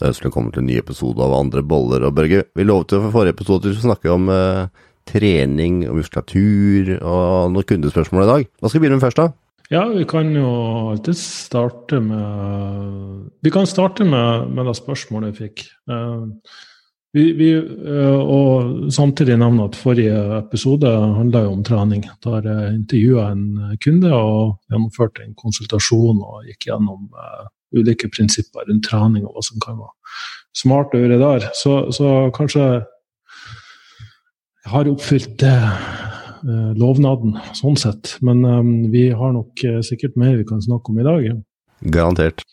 Det ønskelig velkommen til en ny episode av Andre boller. Og Børge, vi lovet jo for forrige episode at vi skulle om eh, trening og muskulatur og noen kundespørsmål i dag. Hva skal vi begynne med først, da? Ja, vi kan jo alltid starte med Vi kan starte med, med det spørsmålet jeg fikk. Eh, vi, vi, uh, og samtidig nevne at forrige episode handla om trening. Der jeg intervjua en kunde og gjennomførte en konsultasjon og gikk gjennom uh, ulike prinsipper rundt trening og hva som kan være smart å gjøre der. Så, så kanskje jeg har oppfylt eh, lovnaden, sånn sett. Men eh, vi har nok eh, sikkert mer vi kan snakke om i dag. Garantert.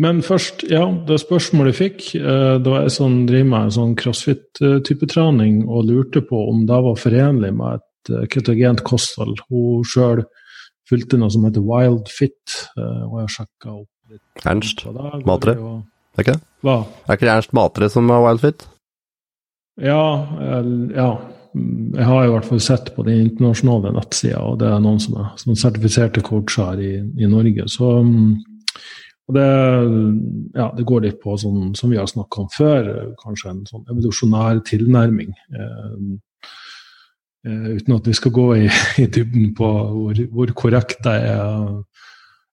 Men først, ja, det spørsmålet jeg fikk, eh, det var jeg som driver med en sånn crossfit-type trening og lurte på om det var forenlig med et eh, ketogent kosthold. Hun sjøl fulgte noe som heter Wild Fit, eh, og jeg sjekka opp Ernst Matre? Er ikke det? Hva? Er ikke det Ernst Matre som er Wildfit? Ja, ja. Jeg har i hvert fall sett på den internasjonale nettsida, og det er noen som er som sertifiserte coacher i, i Norge. Så og det, ja, det, går litt på, sånn, som vi har snakka om før, kanskje en sånn evolusjonær tilnærming. Eh, eh, uten at vi skal gå i, i dybden på hvor, hvor korrekt det er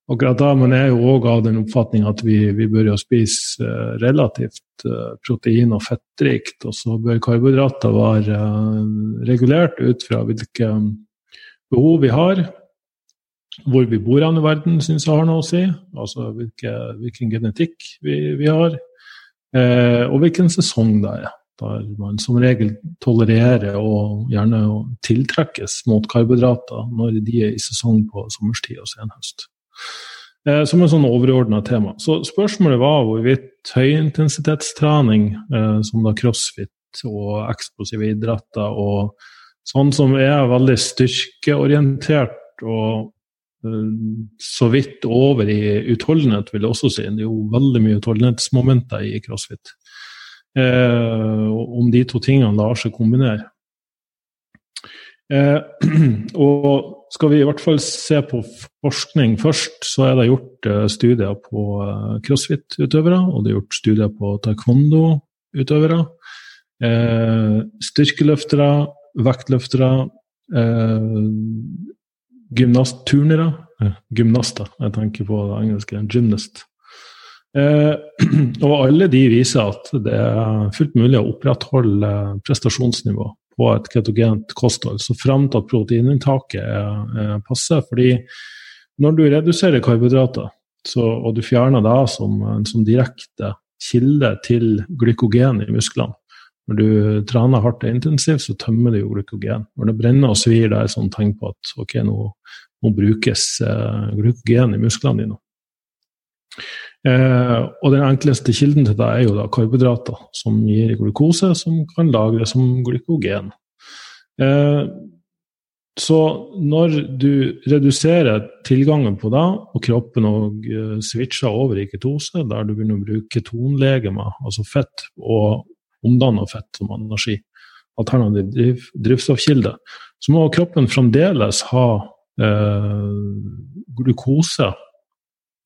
akkurat da, men jeg er jo òg av den oppfatning at vi, vi bør jo spise uh, relativt uh, protein- og fettrikt, og så bør karbohydrater være uh, regulert ut fra hvilke behov vi har. Hvor vi bor i verden, syns jeg har noe å si. Altså hvilke, hvilken genetikk vi, vi har. og hvilken sesong det er. Der man som regel tolererer og gjerne tiltrekkes mot karbohydrater når de er i sesong på sommerstid og senhøst. Eh, som en sånn overordna tema. Så spørsmålet var hvorvidt høyintensitetstrening, eh, som da crossfit og eksplosive idretter og sånn som er veldig styrkeorientert og eh, så vidt over i utholdenhet, vil jeg også si. Det er jo veldig mye utholdenhetsmomenter i crossfit. Eh, om de to tingene lar seg kombinere. Eh, og skal vi i hvert fall se på forskning først, så er det gjort uh, studier på uh, crossfit-utøvere, og det er gjort studier på taekwondo-utøvere. Eh, styrkeløftere, vektløftere, eh, gymnastturnere eh, Gymnaster, jeg tenker på det engelske. Gymnast. og alle de viser at det er fullt mulig å opprettholde prestasjonsnivå på et ketogent kosthold, så frem til at proteininntaket er, er passe. Fordi når du reduserer karbohydrater, så, og du fjerner det som en som direkte kilde til glykogen i musklene Når du trener hardt og intensivt, så tømmer det jo glykogen. Når det brenner og svir, det er et sånt tegn på at ok, nå, nå brukes eh, glykogen i musklene dine. Eh, og den enkleste kilden til det er jo da karbohydrater, som gir glukose, som kan lagres som glykogen. Eh, så når du reduserer tilgangen på det, og kroppen og uh, switcher over i ketose, der du begynner å bruke ketonlegemer, altså fett, og omdanne fett som energi, alternativ driv, drivstoffkilde, så må kroppen fremdeles ha eh, glukose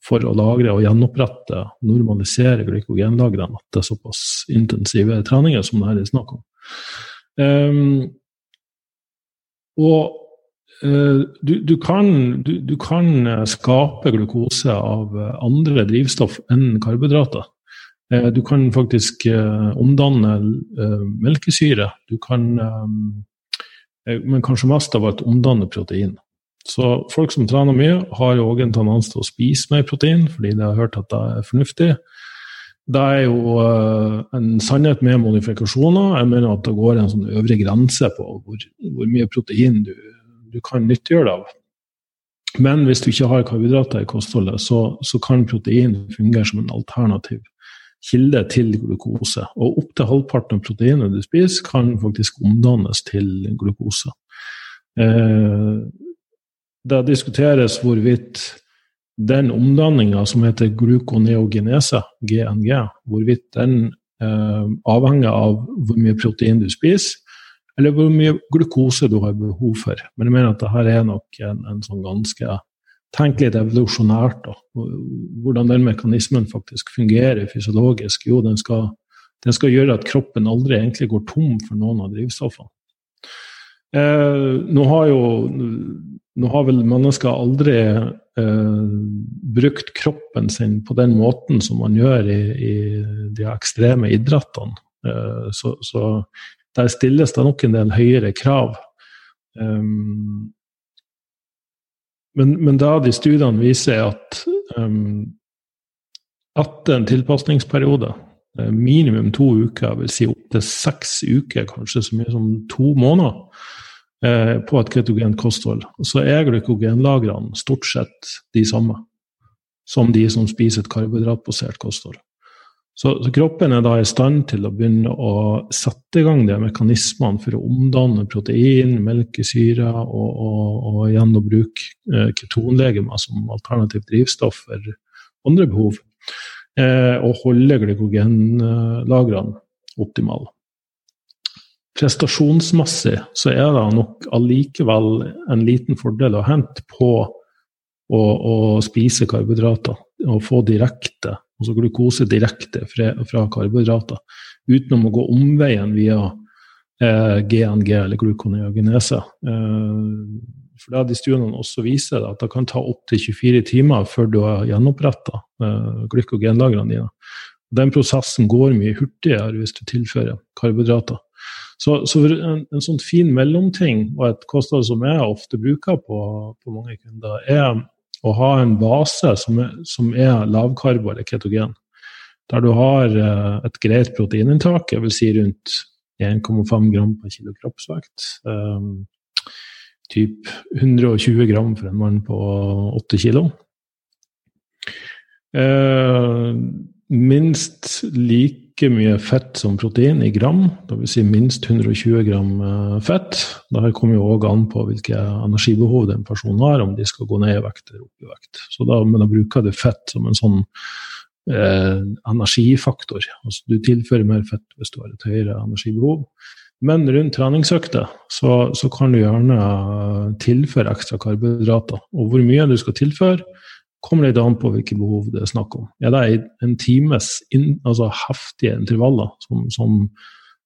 for å lagre og gjenopprette, normalisere glykogenlagrene, at det er såpass intensive treninger som det her er snakk om. Um, og uh, du, du, kan, du, du, kan, eh, skape glukose av eh, andre drivstoff enn karbohydrater. Du kan faktisk uh, omdanne melkesyre. Du kan, men kanskje mest av alt omdanne protein. Så folk som trener mye, har jo òg en tendens til å spise mer protein, fordi de har hørt at det er fornuftig. Det er jo uh, en sannhet med modifikasjoner. Jeg mener at det går en sånn øvre grense på hvor, hvor mye protein du, du, kan nyttiggjøre deg av. Men hvis du ikke har karbohydrater i kostholdet, så, så kan protein fungere som en alternativ kilde til glukose. Og opptil halvparten av proteinet du spiser, kan faktisk omdannes til glukose. Eh, det diskuteres hvorvidt den omdanninga som heter glukoneogenese, GNG, hvorvidt den eh, avhenger av hvor mye protein du spiser, eller hvor mye glukose du har behov for. Men jeg mener at dette er nok en, en sånn ganske Tenk litt evolusjonært, da. Hvordan den mekanismen faktisk fungerer fysiologisk. Jo, den skal, den skal gjøre at kroppen aldri egentlig går tom for noen av drivstoffene. Eh, nå har jo nå har vel mennesker aldri eh, brukt kroppen sin på den måten som man gjør i, i de ekstreme idrettene. Eh, så, så, der stilles det nok en del høyere krav. Um, men, men, da de studiene viser at um, etter en tilpasningsperiode, eh, minimum to uker, vil si opptil seks uker, kanskje så mye som to måneder, eh, på et ketogent kosthold, så er glykogenlagrene stort sett de samme som de som spiser et karbohydratbasert kosthold. Så, så, kroppen er da i stand til å begynne å sette i gang de mekanismene for å omdanne protein, melkesyre og, og, og igjen eh, ketonlegemer som alternativt drivstoff for andre behov. Eh, og holde glykogenlagrene optimale. Prestasjonsmessig så er det nok allikevel en liten fordel å hente på å, å spise karbohydrater og få direkte altså glukose direkte fra, fra karbohydrater, utenom å gå omveien via eh, GNG, eller glukoneogenese. Eh, for det de studiene også viser at det kan ta opptil 24 timer før du har gjenoppretta eh, glykogenlagrene dine. Den prosessen går mye hurtigere hvis du tilfører karbohydrater. Så, så en, en, sånn fin mellomting og et kosthold som jeg ofte bruker på, på mange kunder, er å ha en base som er, som er lavkarbo eller ketogen. Der du har eh, et greit proteininntak, jeg vil si rundt 1,5 gram per kilo kroppsvekt. Um, typ 120 gram for en mann på 8 kilo. Uh, minst like like mye fett som protein i gram, dvs. Si minst 120 gram eh, fett. Dette kommer jo òg an på hvilke energibehov den personen har, om de skal gå ned i vekt eller opp i vekt. Så da, men da bruker du fett som en sånn eh, energifaktor. Altså, du tilfører mer fett hvis du har et høyere energibehov. Men rundt treningsøkter så, så, kan du gjerne tilføre ekstra karbohydrater. Og hvor mye du skal tilføre, kommer litt an på hvilke behov det er snakk om. Er det en times in, altså heftige intervaller som, som,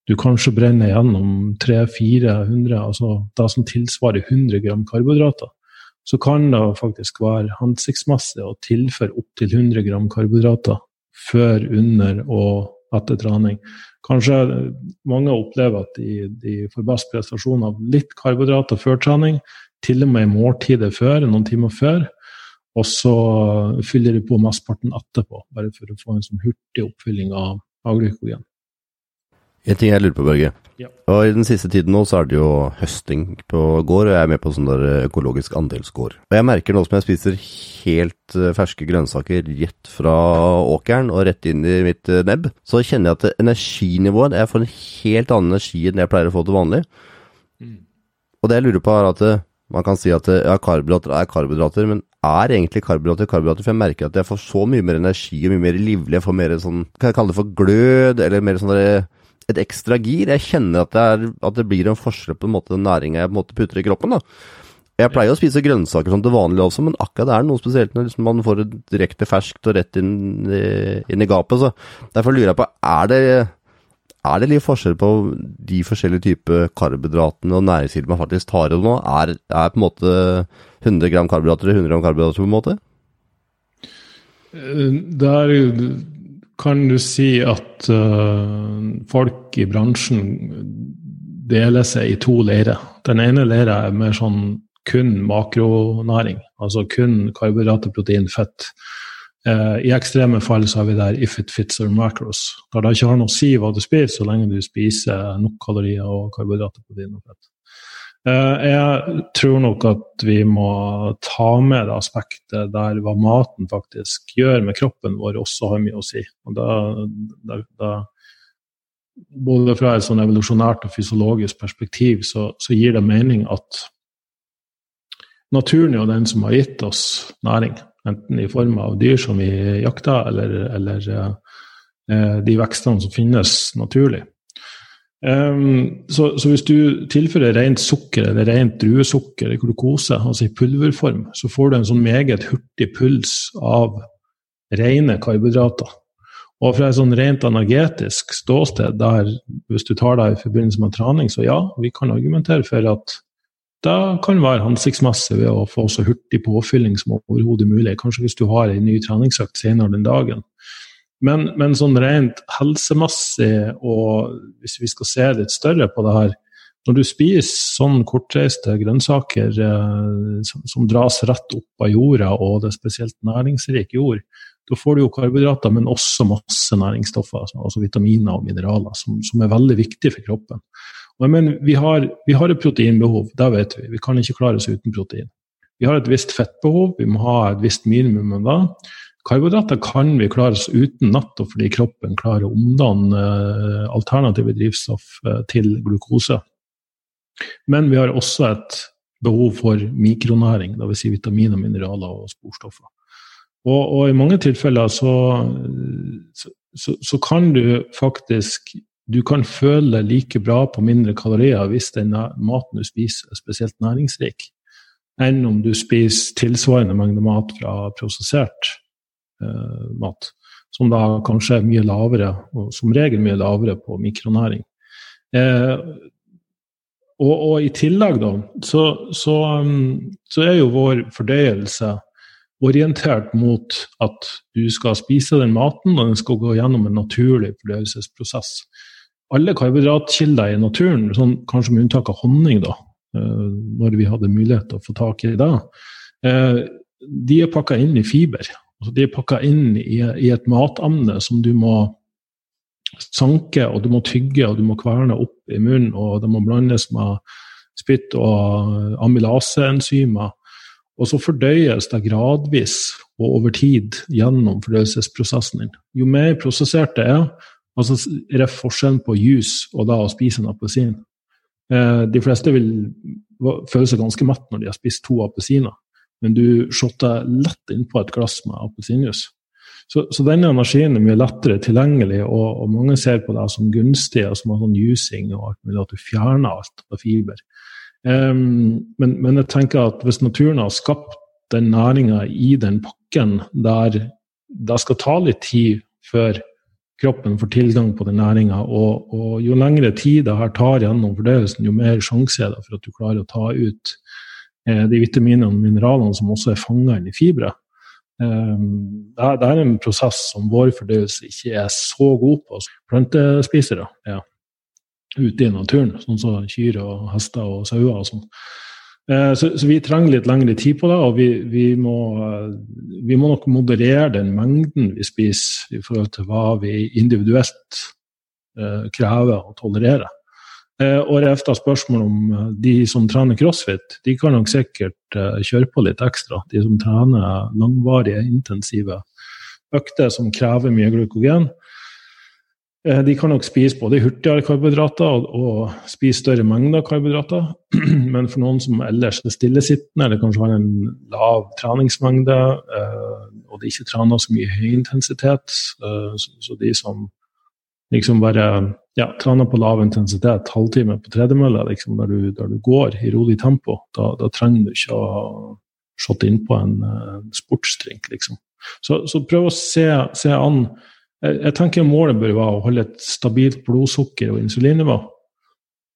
du kanskje brenner gjennom 300-400, altså det som tilsvarer 100 gram karbohydrater, så kan det faktisk være hensiktsmessig å tilføre opptil 100 gram karbohydrater før, under og etter trening. Kanskje mange opplever at de, de får best prestasjon av litt karbohydrater før trening, til og med i måltidet før, noen timer før. Og så fyller de på mesteparten etterpå, bare for å få en sånn hurtig oppfylling av, av glykogen. En ting jeg lurer på, Børge. Ja. Og I den siste tiden nå så er det jo høsting på gård, og jeg er med på sånn der økologisk andelsgård. Og jeg merker nå som jeg spiser helt eh, ferske grønnsaker rett fra åkeren og rett inn i mitt eh, nebb, så kjenner jeg at energinivået Jeg får en helt annen energi enn jeg pleier å få til vanlig. Mm. Og det jeg lurer på, er at eh, man kan si at ja, karbohydrater er karbohydrater, men er egentlig karbohydrater karbohydrater, for jeg merker at jeg får så mye mer energi og mye mer livlig. Jeg får mer sånn, kan jeg kalle det for glød, eller mer sånn et ekstra gir. Jeg kjenner at det, er, at det blir en forskjell på en måte den næringa jeg på en måte putter i kroppen. da. Jeg pleier å spise grønnsaker som til vanlig også, men akkurat det er noe spesielt når liksom man får det direkte ferskt og rett inn inn i gapet. så Derfor lurer jeg på, er det, er det litt forskjell på de forskjellige typer karbohydratene og næringskilder man faktisk tar i nå? Er, er på en måte 100 gram karbohydrater og 100 gram karbohydrater på en måte? Eh, der kan du si at uh, folk i bransjen deler seg i to leirer. Den ene leira er mer sånn kun makronæring, altså kun karbohydrater, protein, fett. Uh, I ekstreme fall så har vi der if it fits or macros. Der det ikke har noe å si hva du spiser, så lenge du spiser nok kalorier og karbohydrater, på din fett. Eh, jeg tror nok at vi må ta med det aspektet der hva maten faktisk gjør med kroppen vår, også har mye å si. Da, da, da både fra et sånn evolusjonært og fysiologisk perspektiv så, så, gir det mening at naturen er jo den som har gitt oss næring. Enten i form av dyr som vi jakter, eller, eller eh, de vekstene som finnes naturlig. Um, så, så, hvis du tilfører rent sukker eller rent druesukker eller glukose, altså i pulverform, så får du en sånn meget hurtig puls av rene karbohydrater. Og fra et sånn rent energetisk ståsted, der hvis du tar deg i forbindelse med trening, så ja, vi kan argumentere for at det kan være hensiktsmessig ved å få så hurtig påfylling som overhodet mulig. Kanskje hvis du har en ny treningsøkt senere den dagen. Men, men, sånn rent helsemessig, og hvis vi skal se litt større på det her Når du spiser sånn kortreiste grønnsaker eh, som, som, dras rett opp av jorda, og det er spesielt næringsrik jord, da får du jo karbohydrater, men også masse næringsstoffer, altså vitaminer og mineraler, som, som er veldig viktige for kroppen. Mener, vi har, vi har et proteinbehov, det vet vi. Vi kan ikke klare oss uten protein. Vi har et visst fettbehov, vi må ha et visst minimum av det. Karbohydrater kan vi klare oss uten, natta fordi kroppen klarer å omdanne eh, alternative drivstoff eh, til glukose. Men vi har også et behov for mikronæring, dvs. Si vitaminer, mineraler og sporstoffer. Og, og i mange tilfeller så, så, så, kan du faktisk du kan føle deg like bra på mindre kalorier hvis den maten du spiser er spesielt næringsrik, enn om du spiser tilsvarende mengde mat fra prosessert eh, mat, som da kanskje er mye lavere, og som regel mye lavere på mikronæring. Eh, og, og, i tillegg, da, så, så, um, så, er jo vår fordøyelse orientert mot at du skal spise den maten, og den skal gå gjennom en naturlig fordøyelsesprosess. Alle karbohydratkilder i naturen, sånn, kanskje med unntak av honning, da, eh, når vi hadde mulighet til å få tak i det, eh, de er pakka inn i fiber. Altså, de er pakka inn i, i et matamne som du må sanke, og du må tygge og du må kverne opp i munnen, og det må blandes med spytt og amylaseenzymer. Og så fordøyes det gradvis og over tid gjennom fordøyelsesprosessen din. Jo mer prosessert det er, altså er det forskjellen på juice og da å spise en appelsin. Eh, de fleste vil føle seg ganske matt når de har spist to appelsiner men du shotter lett innpå et glass med appelsinjuice. Så, så, denne energien er mye lettere tilgjengelig, og, og mange ser på det som gunstig, og som har sånn jusing og alt mulig, at du fjerner alt av fiber. Um, men, men, jeg tenker at hvis naturen har skapt den næringa i den pakken der det skal ta litt tid før kroppen får tilgang på den næringa, og, og, jo lengre tid det her tar gjennom fordøyelsen, jo mer sjanse er det for at du klarer å ta ut Eh, de vitaminene og mineralene som også er fanga inn i fibre. Eh, det er en prosess som vår fordøyelse ikke er så god på. Plantespisere ja, ute i naturen, sånn som kyr og hester og sauer og sånn. Eh, så, så, vi trenger litt lengre tid på det, og vi, vi, må, vi, må, nok moderere den mengden vi spiser i forhold til hva vi individuelt uh, krever og tolererer. Uh, og Refta spørsmål om uh, de som trener crossfit, de kan nok sikkert eh, kjøre på litt ekstra. De som trener langvarige, intensive økter som krever mye glukogen. De kan nok spise både hurtigere karbohydrater og, og spise større mengder karbohydrater. Men for noen som ellers er stillesittende eller kanskje har en lav treningsmengde, og de ikke trener så mye høy intensitet, så de som liksom bare ja, trener på lav intensitet, halvtime på tredemølle, liksom, der, du, der, du, går i rolig tempo, da, da trenger du ikke å shotte innpå en sportsdrink, liksom. Så, så, prøv å se, se an jeg, tenker målet bør være å holde et stabilt blodsukker og insulinnivå.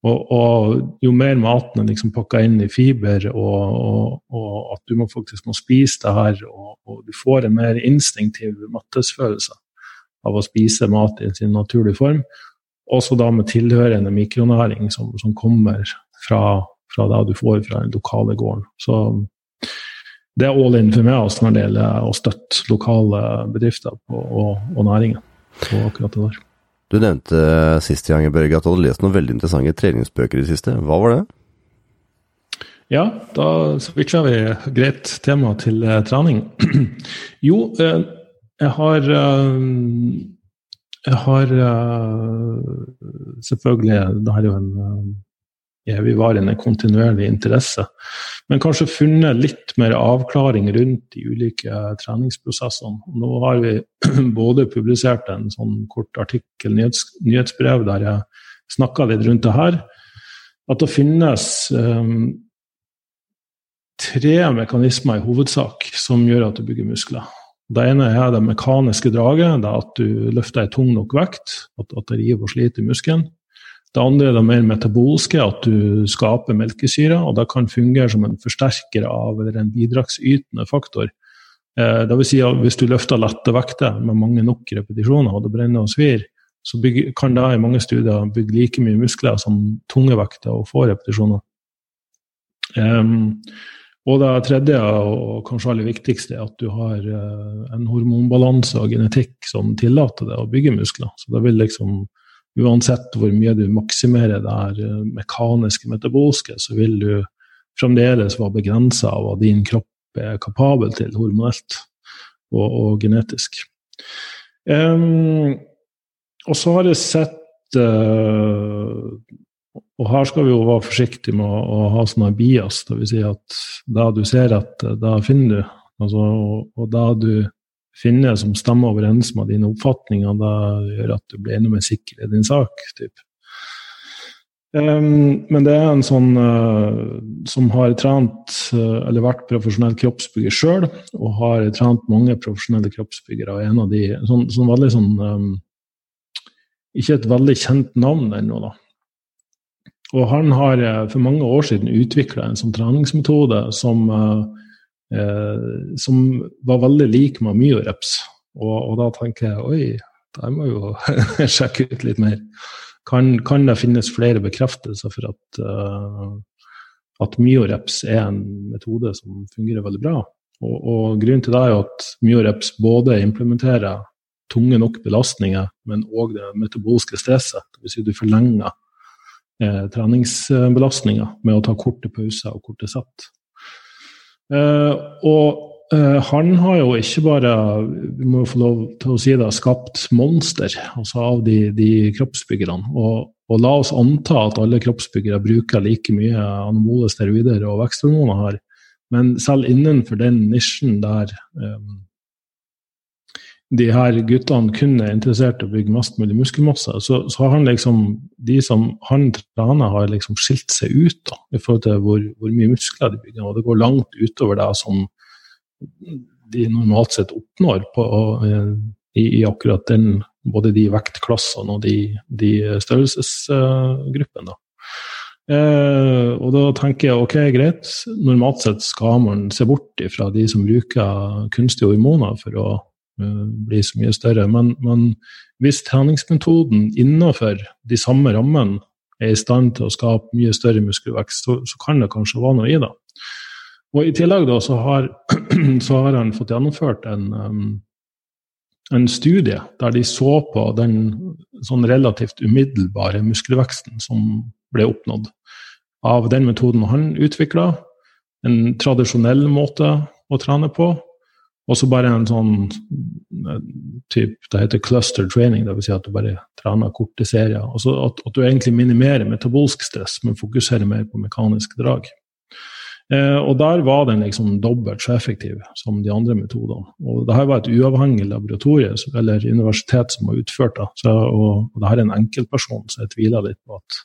Og, og, jo mer maten er liksom pakka inn i fiber, og, og, og, at du må faktisk må spise det her, og, du får en mer instinktiv mattesfølelse av å spise mat i sin naturlige form, også da med tilhørende mikronæring som, som kommer fra, fra, det du får fra den lokale gården. Så det er all in for meg også når det gjelder å støtte lokale bedrifter på, og, og, næringen på akkurat det der. Du nevnte sist gang Børge, at du hadde lest noen veldig interessante treningsbøker i det siste. Hva var det? Ja, da switcha vi greit tema til eh, trening. jo, eh, jeg har eh, Jeg har uh, selvfølgelig Det her er jo en uh, evigvarende, kontinuerlig interesse. Men kanskje funnet litt mer avklaring rundt de ulike treningsprosessene. Nå har vi både publisert en sånn kort artikkel, nyhets, nyhetsbrev, der jeg snakka litt rundt det her, at det finnes um, tre mekanismer i hovedsak som gjør at du bygger muskler. Det ene er det mekaniske draget, det er at du løfter en tung nok vekt, at, at det river og sliter i muskelen. Det andre er det mer metabolske, at du skaper melkesyre. og Det kan fungere som en forsterker av eller en bidragsytende faktor. Eh, det vil si at Hvis du løfter lette vekter med mange nok repetisjoner, og det brenner og svir, så kan det i mange studier bygge like mye muskler som tunge vekter og få repetisjoner. Um, og det tredje, og kanskje aller viktigste, er at du har uh, en hormonbalanse og genetikk som tillater deg å bygge muskler. Så det vil liksom uansett hvor mye du maksimerer det her eh, mekaniske, metabolske, så vil du fremdeles være begrensa av hva din kropp er kapabel til hormonelt og, og genetisk. Um, og så har jeg sett uh, Og her skal vi jo være forsiktige med å, å ha sånne bias, dvs. Si at det du ser etter, det finner du. Altså, og, og det du finne som stemmer overens med dine oppfatninger. Da gjør at du blir enda mer sikker i din sak. Typ. Um, men det er en sånn uh, som har trent uh, eller vært profesjonell kroppsbygger sjøl, og har trent mange profesjonelle kroppsbyggere. en av de, sånn, sånn veldig sånn um, Ikke et veldig kjent navn ennå, da. Og han har uh, for mange år siden utvikla en sånn treningsmetode som som var veldig lik med myoreps. Og, og, da tenker jeg oi, der må jeg jo sjekke ut litt mer. Kan, kan, det finnes flere bekreftelser for at, uh, at myoreps er en metode som fungerer veldig bra? Og, og grunnen til det er jo at myoreps både implementerer tunge nok belastninger, men òg det metabolske stresset. Dvs. Si du forlenger eh, treningsbelastninga med å ta korte pauser og korte sett. Uh, og uh, han har jo ikke bare vi må få lov til å si det, skapt monster altså av de, de kroppsbyggerne. Og, og, la oss anta at alle kroppsbyggere bruker like mye anabole steroider og veksthormoner her. Men selv innenfor den nisjen der um, de her guttene kun er interessert i å bygge mest mulig muskelmasse, så, så, har han liksom De som han trener, har liksom skilt seg ut da, i forhold til hvor, hvor, mye muskler de bygger. Og det går langt utover det som de normalt sett oppnår på, i, i, akkurat den både de vektklassene og de, de størrelsesgruppene. Eh, og da tenker jeg ok, greit, normalt sett skal man se bort fra de som bruker kunstige hormoner for å Eh, blir så mye større. Men, men hvis treningsmetoden innenfor de samme rammene er i stand til å skape mye større muskelvekst, så, så kan det kanskje være noe i det. Og I tillegg da, så, har, så har han fått gjennomført en, um, en studie der de så på den sånn relativt umiddelbare muskelveksten som ble oppnådd av den metoden han utvikla. En tradisjonell måte å trene på, og så bare en sånn eh, typ, Det heter cluster training, dvs. Si at du bare trener korte serier. Og så at, at, du egentlig minimerer metabolsk stress, men fokuserer mer på mekaniske drag. Eh, og der var den liksom dobbelt så effektiv som de andre metodene. Og det her var et uavhengig laboratorie eller universitet som har utført det. Og, og det her er en enkeltperson, så jeg tviler litt på at,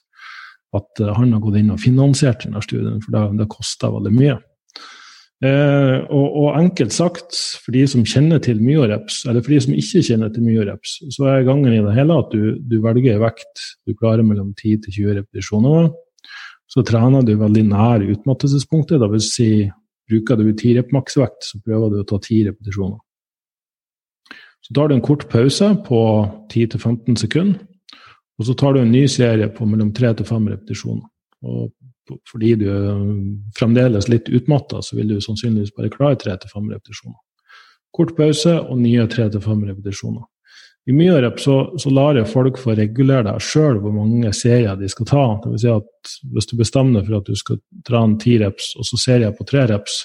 at han har gått inn og finansiert denne studien, for det, det kosta veldig mye. Eh, og, og, enkelt sagt, for de som kjenner til myoreps, eller for de som ikke kjenner til myoreps, så er gangen i det hele at du, du velger vekt du klarer mellom 10 til 20 repetisjoner. Så trener du veldig nær utmattelsespunktet. Vil si, bruker du 10 rep maksvekt, så prøver du å ta 10 repetisjoner. Så tar du en kort pause på 10-15 sekunder, og så tar du en ny serie på mellom 3 til 5 repetisjoner. Og fordi du er fremdeles litt utmatta, så vil du sannsynligvis bare klare tre til fem repetisjoner. Kort pause og nye tre til fem repetisjoner. I mye rep så, så lar jeg folk få regulere deg sjøl hvor mange serier de skal ta. Det vil si at hvis du bestemmer deg for at du skal trene ti reps, og så serier på tre reps,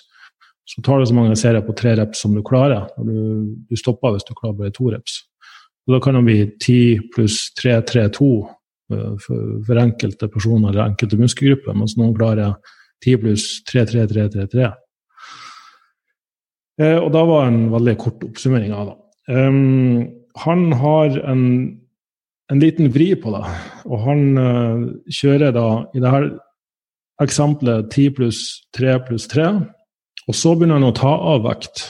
så tar du så mange serier på tre reps som du klarer. du, du stopper hvis du klarer bare to reps. Og da kan det bli ti pluss tre, tre, to Eh, for, for, enkelte personer eller enkelte muskelgrupper, mens noen klarer 10 pluss 3, 3, 3, 3, 3. Eh, og da var en veldig kort oppsummering av det. Um, han har en en liten vri på det. Og han uh, kjører da i dette eksempelet 10 pluss 3 pluss 3. Og så begynner han å ta av vekt.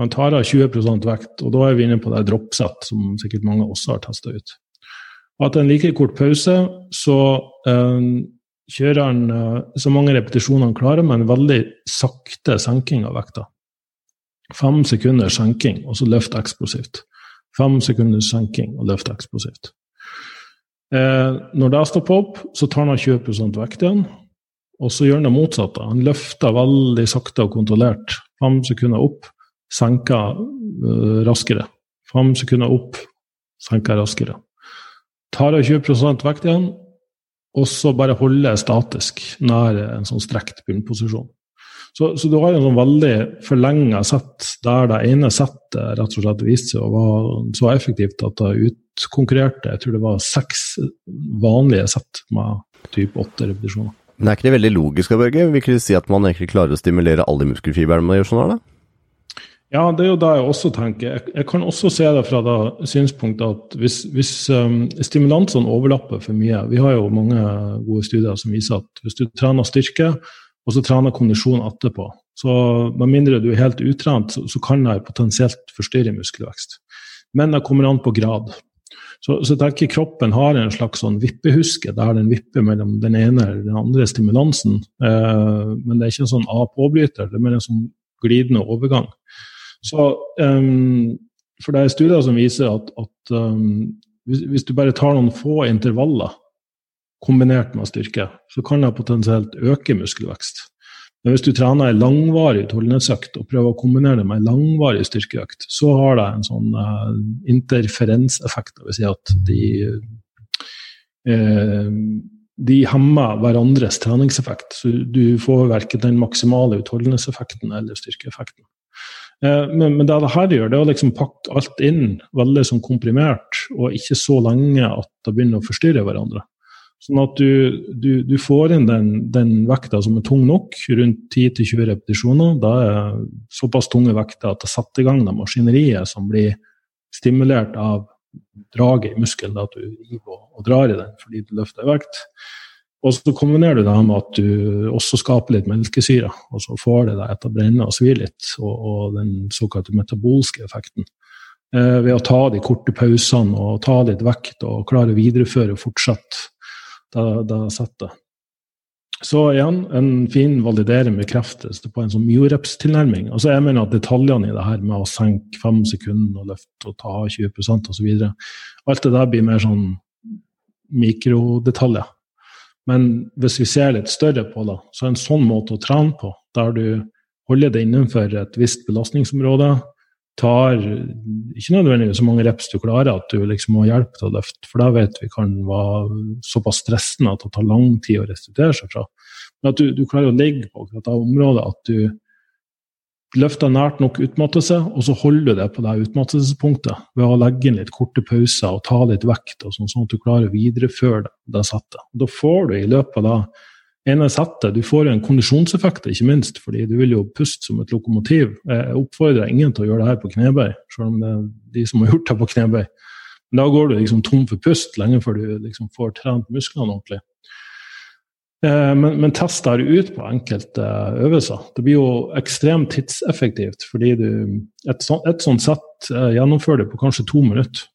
Han tar av 20% vekt, og da er vi inne på det droppsett, som sikkert mange også har testa ut. Og etter en like kort pause så eh, kjører han eh, så mange repetisjoner han klarer, med en veldig sakte senking av vekta. Fem sekunder senking, og så løft eksplosivt. Fem sekunder senking og løft eksplosivt. Eh, når det stopper opp, så tar han 20 vekt igjen. Og så gjør han det motsatte. Han løfter veldig sakte og kontrollert. Fem sekunder opp, senker uh, raskere. Fem sekunder opp, senker raskere. Tar av 20 vekt igjen, og så bare holder statisk nær en sånn strekt bunnposisjon. Så, så, du har en sånn veldig forlenga sett der det ene settet rett og slett viste seg å være så effektivt at det utkonkurrerte jeg tror det var seks vanlige sett med type åtte repetisjoner. Men er ikke det veldig logisk, Børge? Vil ikke det si at man egentlig klarer å stimulere alle muskelfibrene å gjøre sånn her, da? Ja, det er jo det jeg også tenker. Jeg, jeg kan også se det fra det synspunktet at hvis, hvis um, stimulansene overlapper for mye Vi har jo mange gode studier som viser at hvis du trener styrke, og så trener kondisjon etterpå. Så med mindre du er helt utrent, så, så kan det potensielt forstyrre muskelvekst. Men det kommer an på grad. Så, så jeg tenker kroppen har en slags sånn vippehuske der den vipper mellom den ene eller den andre stimulansen. Eh, men det er ikke en sånn A-påbryter, det er mer en sånn glidende overgang. Så um, For det er studier som viser at, at um, hvis, hvis, du bare tar noen få intervaller kombinert med styrke, så kan det potensielt øke muskelvekst. Men hvis du trener en langvarig utholdenhetsøkt og prøver å kombinere det med en langvarig styrkeøkt, så har det en sånn uh, interferenseffekt. Det vil si at de, uh, de hemmer hverandres treningseffekt. Så du får verken den maksimale utholdenhetseffekten eller styrkeeffekten. Uh, men, men, det her gjør, det er å liksom pakke alt inn veldig sånn komprimert, og ikke så lenge at det begynner å forstyrre hverandre. Sånn at du, du, du får inn den, den, vekta som er tung nok, rundt 10-20 repetisjoner. Da er såpass tunge vekter at det setter i gang det maskineriet som blir stimulert av draget i muskelen, at du river og drar i den fordi du løfter vekt. Og så kombinerer du det med at du også skaper litt melkesyre, og så får det deg til å brenne og svi litt, og, og den såkalte metabolske effekten. Eh, ved å ta de korte pausene og ta litt vekt og klare å videreføre og fortsette det, det settet. Så igjen, en fin validering bekreftelse på en sånn mioreps-tilnærming. Altså jeg mener at detaljene i det her med å senke fem sekunder og løfte og ta 20% osv. Alt det der blir mer sånn mikrodetaljer. Men hvis vi ser litt større på det, så er en sånn måte å trene på, der du holder det innenfor et visst belastningsområde, tar ikke nødvendigvis så mange reps du klarer at du liksom må hjelpe til å løfte, for da vet vi kan være såpass stressende at det tar lang tid å restituere seg fra. Men at du, du klarer å ligge på akkurat det området at du løfter nært nok utmattelse, og så holder du det på det utmattelsespunktet ved å legge inn litt korte pauser og ta litt vekt, og sånn, sånn at du klarer å videreføre det, settet. Da får du i løpet av det ene settet. Du får en kondisjonseffekt, ikke minst, fordi du vil jo puste som et lokomotiv. Jeg oppfordrer ingen til å gjøre det her på knebøy, selv om det er de som har gjort det på knebøy. Men da går du liksom tom for pust lenge før du liksom får trent musklene ordentlig. Eh, men, men test det ut på enkelte øvelser. Det blir jo ekstremt tidseffektivt, fordi du, et, sånt, et sånt sett eh, gjennomfører det på kanskje to minutter.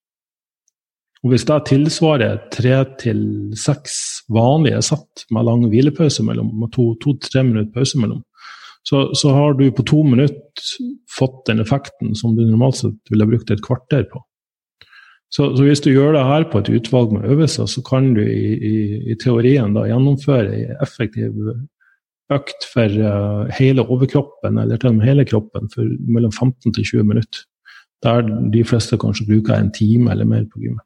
Og Hvis det tilsvarer tre til seks vanlige sett med lang hvilepause mellom, med to-tre to, minutter pause mellom, så, så, har du på to minutter fått den effekten som du normalt sett ville brukt et kvarter på. Så, så, hvis du gjør det her på et utvalg med øvelser, så kan du i, i, i teorien da gjennomføre en effektiv økt for uh, hele overkroppen, eller til og med hele kroppen, for mellom 15 til 20 minutter. Der de fleste kanskje bruker en time eller mer på gymmet.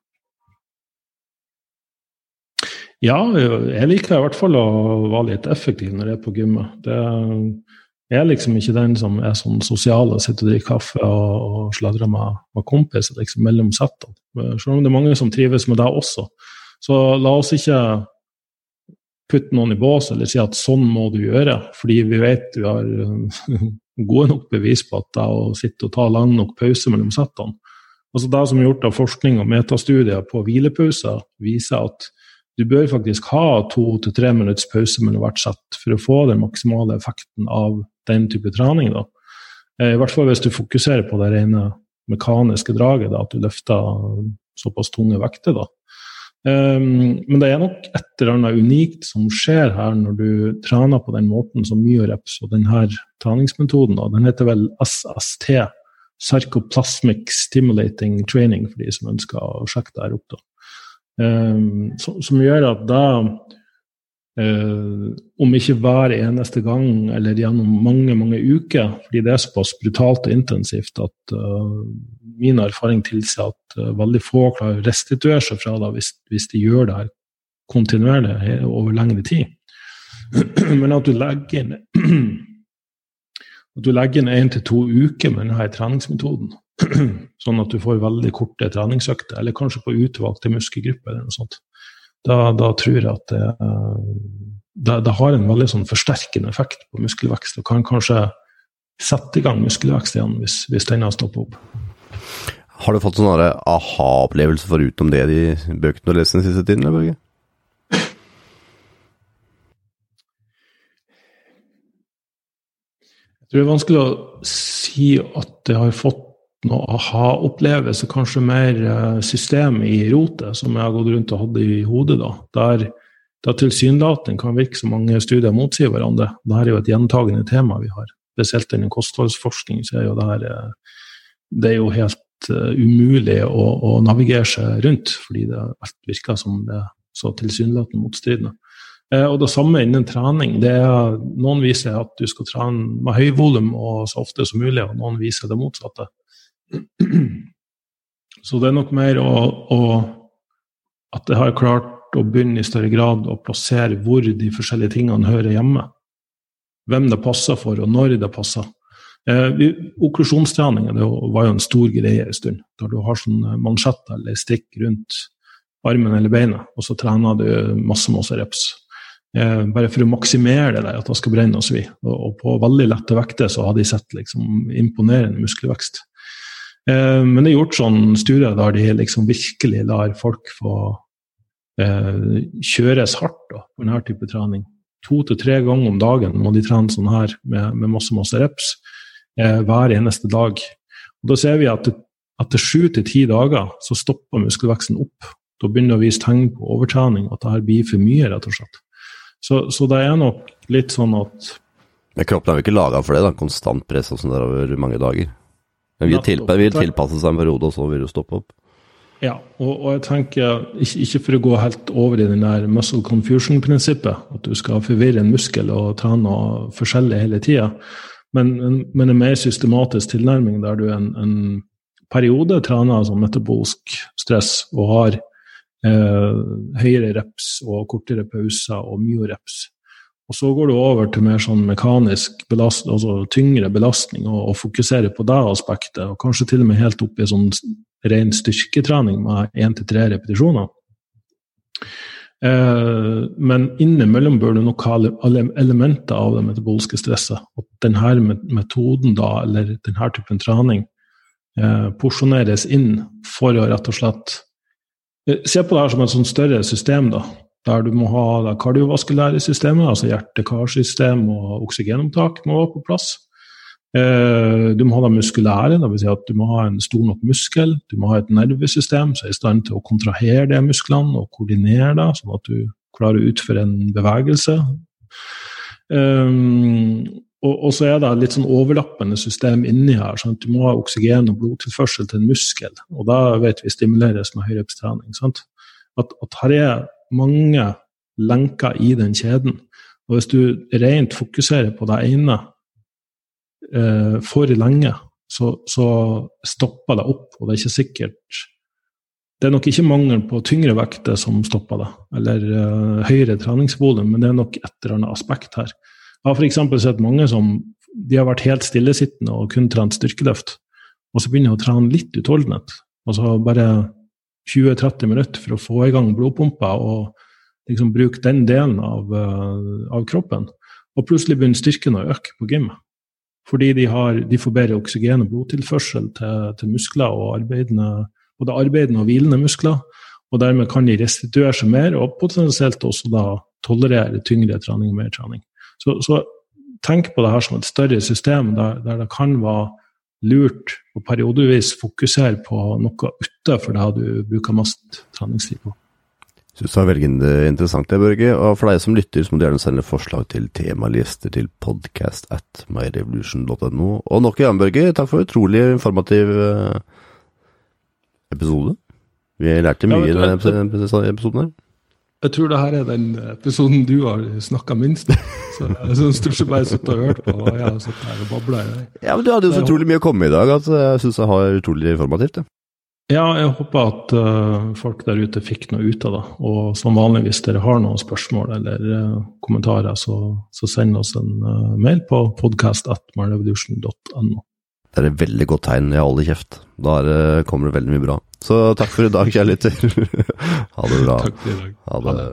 Ja, jeg liker i hvert fall å være litt effektiv når jeg er på gymmet. Det er liksom ikke den som er sånn sosial og sitter og drikker kaffe og, og sladrer med, med kompiser liksom, mellom settene. Selv om det er mange som trives med det også. Så la oss ikke putte noen i bås eller si at sånn må du gjøre, fordi vi vet vi har gode nok bevis på at det å sitte og ta lang nok pause mellom settene Altså Det som er gjort av forskning og metastudier på hvilepauser, viser at du bør faktisk ha to til tre minutts pause mellom hvert sett for å få den maksimale effekten av den type trening. da. Eh, I hvert fall hvis du fokuserer på det rene mekaniske draget, da, at du løfter såpass tunge vekter. da. Um, men det er nok et eller annet unikt som skjer her når du trener på den måten som myoreps og denne treningsmetoden. Da. Den heter vel SST, Sarcoplasmic Stimulating Training, for de som ønsker å sjekke det her opp. da. Um, som, som, gjør at da uh, om ikke hver eneste gang eller gjennom mange mange uker, fordi det er såpass brutalt og intensivt at uh, min erfaring tilsier at uh, veldig få klarer å restituere seg fra det hvis, hvis de gjør det her kontinuerlig over lengre tid. Men at du legger inn at du legger inn én til to uker med denne treningsmetoden. sånn at du får veldig korte treningsøkter, eller kanskje på utvalgte muskelgrupper. eller noe sånt. Da, da tror jeg at det, det, det, har en veldig sånn forsterkende effekt på muskelvekst, og kan kanskje sette i gang muskelvekst igjen hvis, hvis den har stoppet opp. Har du fått sånne aha-opplevelser foruten det de bøkene du har lest den siste tiden? eller Børge? Jeg tror det er vanskelig å si at jeg har fått noe aha-opplevelse, kanskje mer eh, system i rotet, som jeg har gått rundt og hatt i hodet. da, Der, der tilsynelatende kan virke som mange studier motsier hverandre. Dette er jo et gjentagende tema vi har. Spesielt innen kostholdsforskning så er jo det her eh, Det er jo helt uh, umulig å, å, navigere seg rundt, fordi det alt virker som det er så tilsynelatende motstridende. Og det samme innen trening. det er Noen viser at du skal trene med høyvolum og så ofte som mulig, og noen viser det motsatte. Så det er nok mer å, å At jeg har klart å begynne i større grad å plassere hvor de forskjellige tingene hører hjemme. Hvem det passer for, og når det passer. Eh, Okklusjonstrening var jo en stor greie en stund. Da du har sånn mansjett eller strikk rundt armen eller beinet, og så trener du masse, masse reps. Eh, bare for å maksimere det, der, at det skal brenne og svi. Og, og på veldig lette vekter så har de sett liksom, imponerende muskelvekst. Eh, men det er gjort sånn studier der de liksom virkelig lar folk få eh, kjøres hardt da, på denne type trening. To til tre ganger om dagen må de trene sånn her med, med masse masse reps eh, hver eneste dag. Og Da ser vi at etter sju til ti dager så stopper muskelveksten opp. Da begynner det å vise tegn på overtrening, at det her blir for mye, rett og slett. Så, så det er nok litt sånn at Men kroppen er jo ikke laga for det, da? Konstant press og sånn der over mange dager? Men vil, tilpa vil tilpasse seg en periode, og så vil du stoppe opp? Ja, og, og jeg tenker, ikke, ikke, for å gå helt over i den der muscle confusion-prinsippet, at du skal forvirre en muskel og trene forskjellig hele tida, men, men, en mer systematisk tilnærming der du en, en periode trener altså metabolsk stress og har eh, høyere reps og kortere pauser og mye reps og så går du over til mer sånn mekanisk belast, altså tyngre belastning, og, og fokuserer på det aspektet, og kanskje til og med helt opp i sånn ren styrketrening med én til tre repetisjoner. Eh, men innimellom bør du nok ha elementer av det metabolske stresset. Og denne metoden, da, eller denne typen trening, eh, porsjoneres inn for å rett og slett eh, Se på det her som et sånn større system, da der du må ha det kardiovaskulære systemet, altså hjerte-karsystem og oksygenopptak må være på plass. Eh, du må ha det muskulære, dvs. Si at du må ha en stor nok muskel. Du må ha et nervesystem som er i stand til å kontrahere de musklene og koordinere det, sånn at du klarer å utføre en bevegelse. Um, og, og, så er det litt sånn overlappende system inni her. sånn at Du må ha oksygen og blodtilførsel til en muskel, og da vet vi stimuleres med høyreoppstrening. At, at her er mange lenker i den kjeden. Og hvis du rent fokuserer på det ene eh, for lenge, så, så, stopper det opp, og det er ikke sikkert Det er nok ikke mangel på tyngre vekter som stopper det, eller eh, høyere treningsvolum, men det er nok et eller annet aspekt her. Jeg har f.eks. sett mange som de har vært helt stillesittende og kun trent styrkeløft, og så begynner de å trene litt utholdenhet. så bare 20-30 minutter for å få i gang blodpumpa og liksom bruke den delen av, uh, av, kroppen. Og plutselig begynner styrken å øke på gym. Fordi de, har, de får bedre oksygen og blodtilførsel til, til muskler, og arbeidende, både arbeidende og hvilende muskler. Og dermed kan de restituere seg mer, og potensielt også da tolerere tyngre trening og mer trening. Så, så tenk på det her som et større system, der, der det kan være lurt å periodevis fokusere på noe utenfor det du bruker mest treningstid på. Synes det er veldig interessant det, Børge. Og for deg som lytter, så må du gjerne sende forslag til temalister til podcast at myrevolution.no. Og nok en gang, Børge, takk for en utrolig informativ eh, episode. Vi lærte mye i denne episoden her. Jeg tror det her er den episoden du har snakka minst. Så jeg syns du ikke bare sitter og hørt på, og jeg har sittet her og babla. Ja, men du hadde jo så utrolig mye å komme i dag at jeg syns jeg har utrolig informativt. det. Ja, jeg håper at uh, folk der ute fikk noe ut av det. Og som vanlig, hvis dere har noen spørsmål eller uh, kommentarer, så, så, send oss en uh, mail på podcast.marrevolution.no. Det er et veldig godt tegn. Jeg holder kjeft. Da det, kommer det veldig mye bra. Så takk for i dag, kjære lytter. ha det bra. Takk for i dag. Ha det.